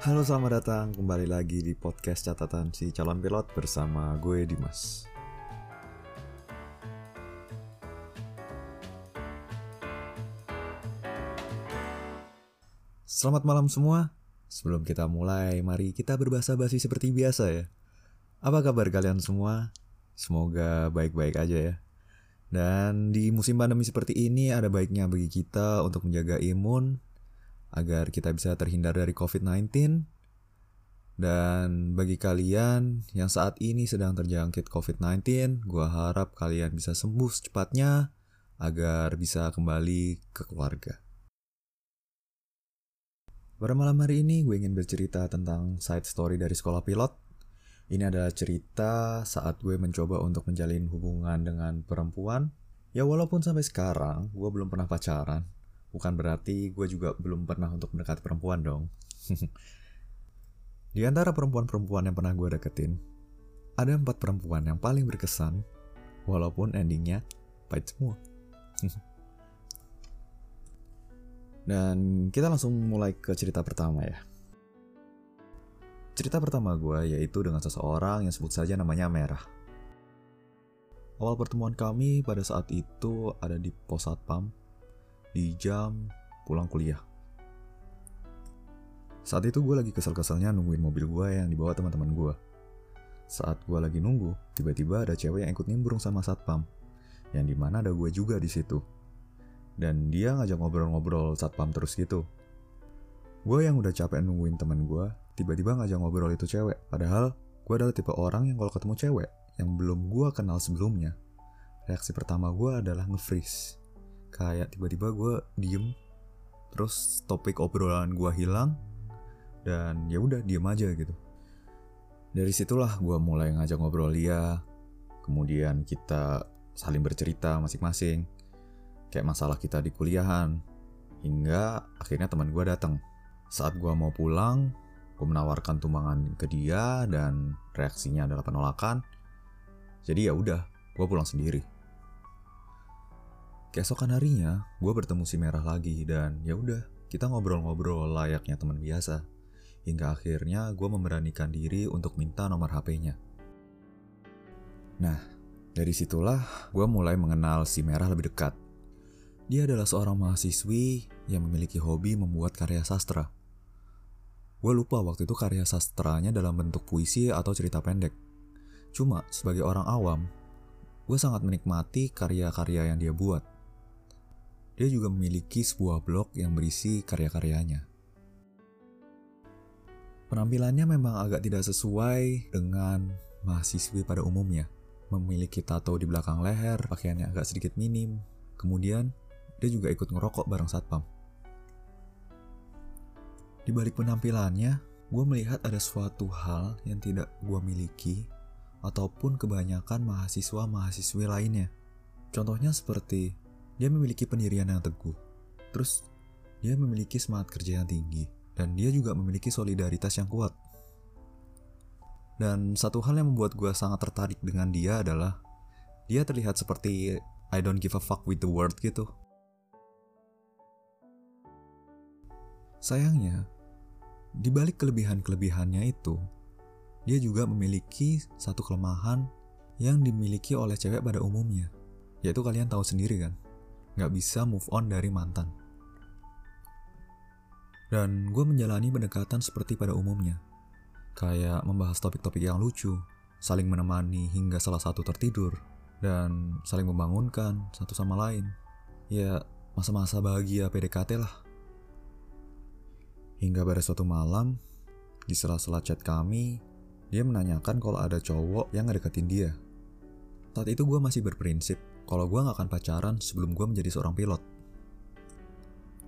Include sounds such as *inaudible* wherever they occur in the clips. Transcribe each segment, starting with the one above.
Halo selamat datang kembali lagi di podcast catatan si calon pilot bersama gue Dimas. Selamat malam semua. Sebelum kita mulai, mari kita berbahasa basi seperti biasa ya. Apa kabar kalian semua? Semoga baik-baik aja ya. Dan di musim pandemi seperti ini ada baiknya bagi kita untuk menjaga imun agar kita bisa terhindar dari COVID-19. Dan bagi kalian yang saat ini sedang terjangkit COVID-19, gua harap kalian bisa sembuh secepatnya agar bisa kembali ke keluarga. Pada malam hari ini gue ingin bercerita tentang side story dari sekolah pilot. Ini adalah cerita saat gue mencoba untuk menjalin hubungan dengan perempuan. Ya walaupun sampai sekarang gue belum pernah pacaran. Bukan berarti gue juga belum pernah untuk mendekati perempuan dong. *laughs* Di antara perempuan-perempuan yang pernah gue deketin, ada empat perempuan yang paling berkesan, walaupun endingnya pahit semua. *laughs* Dan kita langsung mulai ke cerita pertama ya. Cerita pertama gue yaitu dengan seseorang yang sebut saja namanya Merah. Awal pertemuan kami pada saat itu ada di pos satpam di jam pulang kuliah. Saat itu gue lagi kesel-keselnya nungguin mobil gue yang dibawa teman-teman gue. Saat gue lagi nunggu, tiba-tiba ada cewek yang ikut nimbrung sama satpam, yang di mana ada gue juga di situ. Dan dia ngajak ngobrol-ngobrol satpam terus gitu. Gue yang udah capek nungguin temen gue, tiba-tiba ngajak ngobrol itu cewek. Padahal gue adalah tipe orang yang kalau ketemu cewek yang belum gue kenal sebelumnya, reaksi pertama gue adalah nge-freeze kayak tiba-tiba gue diem. Terus topik obrolan gue hilang. Dan ya udah diem aja gitu. Dari situlah gue mulai ngajak ngobrol dia. Kemudian kita saling bercerita masing-masing. Kayak masalah kita di kuliahan. Hingga akhirnya teman gue datang. Saat gue mau pulang gue menawarkan tumbangan ke dia dan reaksinya adalah penolakan. Jadi ya udah gue pulang sendiri Keesokan harinya, gue bertemu si Merah lagi dan ya udah, kita ngobrol-ngobrol layaknya teman biasa. Hingga akhirnya gue memberanikan diri untuk minta nomor HP-nya. Nah, dari situlah gue mulai mengenal si Merah lebih dekat. Dia adalah seorang mahasiswi yang memiliki hobi membuat karya sastra. Gue lupa waktu itu karya sastranya dalam bentuk puisi atau cerita pendek. Cuma sebagai orang awam, gue sangat menikmati karya-karya yang dia buat. Dia juga memiliki sebuah blog yang berisi karya-karyanya. Penampilannya memang agak tidak sesuai dengan mahasiswi pada umumnya. Memiliki tato di belakang leher, pakaiannya agak sedikit minim. Kemudian, dia juga ikut ngerokok bareng satpam. Di balik penampilannya, gue melihat ada suatu hal yang tidak gue miliki ataupun kebanyakan mahasiswa-mahasiswi lainnya. Contohnya seperti dia memiliki pendirian yang teguh. Terus, dia memiliki semangat kerja yang tinggi. Dan dia juga memiliki solidaritas yang kuat. Dan satu hal yang membuat gue sangat tertarik dengan dia adalah dia terlihat seperti I don't give a fuck with the world gitu. Sayangnya, di balik kelebihan-kelebihannya itu, dia juga memiliki satu kelemahan yang dimiliki oleh cewek pada umumnya. Yaitu kalian tahu sendiri kan, gak bisa move on dari mantan. Dan gue menjalani pendekatan seperti pada umumnya. Kayak membahas topik-topik yang lucu, saling menemani hingga salah satu tertidur, dan saling membangunkan satu sama lain. Ya, masa-masa bahagia PDKT lah. Hingga pada suatu malam, di sela-sela chat kami, dia menanyakan kalau ada cowok yang ngedeketin dia. Saat itu gue masih berprinsip kalau gue gak akan pacaran sebelum gue menjadi seorang pilot.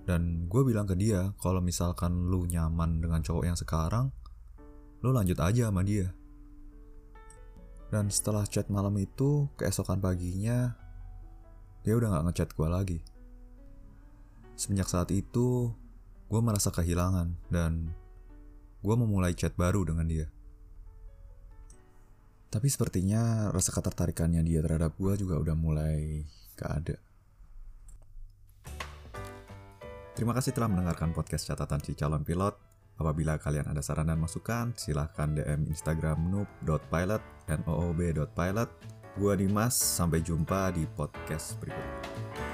Dan gue bilang ke dia, kalau misalkan lu nyaman dengan cowok yang sekarang, lu lanjut aja sama dia. Dan setelah chat malam itu, keesokan paginya, dia udah gak ngechat gue lagi. Semenjak saat itu, gue merasa kehilangan dan gue memulai chat baru dengan dia. Tapi sepertinya rasa ketertarikannya dia terhadap gue juga udah mulai gak ada. Terima kasih telah mendengarkan podcast catatan si calon pilot. Apabila kalian ada saran dan masukan, silahkan DM Instagram noob.pilot, noob.pilot. Gua Dimas, sampai jumpa di podcast berikutnya.